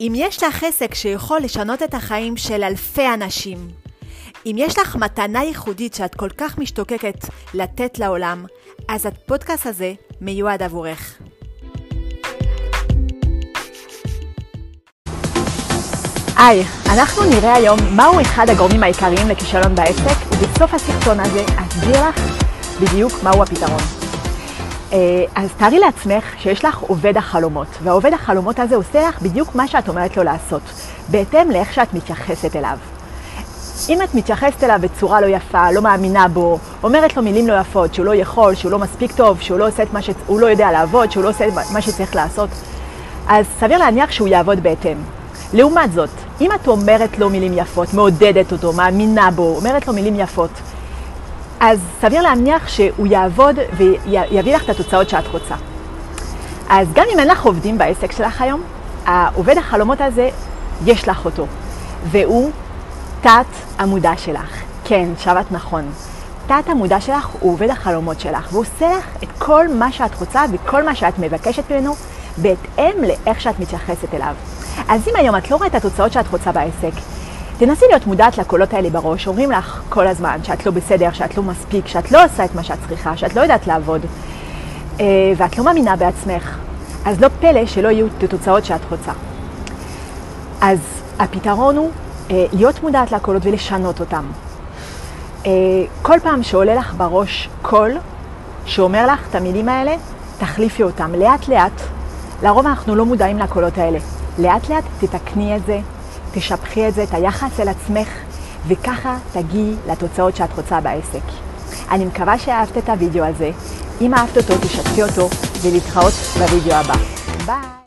אם יש לך עסק שיכול לשנות את החיים של אלפי אנשים, אם יש לך מתנה ייחודית שאת כל כך משתוקקת לתת לעולם, אז הפודקאסט הזה מיועד עבורך. היי, אנחנו נראה היום מהו אחד הגורמים העיקריים לכישלון בעסק, ובסוף הסרטון הזה אסביר לך בדיוק מהו הפתרון. אה, אז תארי לעצמך שיש לך עובד החלומות, והעובד החלומות הזה עושה לך בדיוק מה שאת אומרת לו לעשות, בהתאם לאיך שאת מתייחסת אליו. אם את מתייחסת אליו בצורה לא יפה, לא מאמינה בו, אומרת לו מילים לא יפות, שהוא לא יכול, שהוא לא מספיק טוב, שהוא לא ש... הוא לא יודע לעבוד, שהוא לא עושה את מה שצריך לעשות, אז סביר להניח שהוא יעבוד בהתאם. לעומת זאת, אם את אומרת לו מילים יפות, מעודדת אותו, מאמינה בו, אומרת לו מילים יפות, אז סביר להניח שהוא יעבוד ויביא לך את התוצאות שאת רוצה. אז גם אם אין לך עובדים בעסק שלך היום, העובד החלומות הזה, יש לך אותו, והוא תת המודע שלך. כן, שבת נכון. תת המודע שלך הוא עובד החלומות שלך, והוא עושה לך את כל מה שאת רוצה וכל מה שאת מבקשת ממנו, בהתאם לאיך שאת מתייחסת אליו. אז אם היום את לא רואה את התוצאות שאת רוצה בעסק, תנסי להיות מודעת לקולות האלה בראש, אומרים לך כל הזמן שאת לא בסדר, שאת לא מספיק, שאת לא עושה את מה שאת צריכה, שאת לא יודעת לעבוד, אה, ואת לא מאמינה בעצמך, אז לא פלא שלא יהיו את התוצאות שאת רוצה. אז הפתרון הוא אה, להיות מודעת לקולות ולשנות אותם. אה, כל פעם שעולה לך בראש קול שאומר לך את המילים האלה, תחליפי אותם לאט לאט. לרוב אנחנו לא מודעים לקולות האלה. לאט לאט תתקני את זה, תשפכי את זה, את היחס אל עצמך, וככה תגיעי לתוצאות שאת רוצה בעסק. אני מקווה שאהבת את הוידאו הזה. אם אהבת אותו, תשתפי אותו, ולהתראות בוידאו הבא. ביי!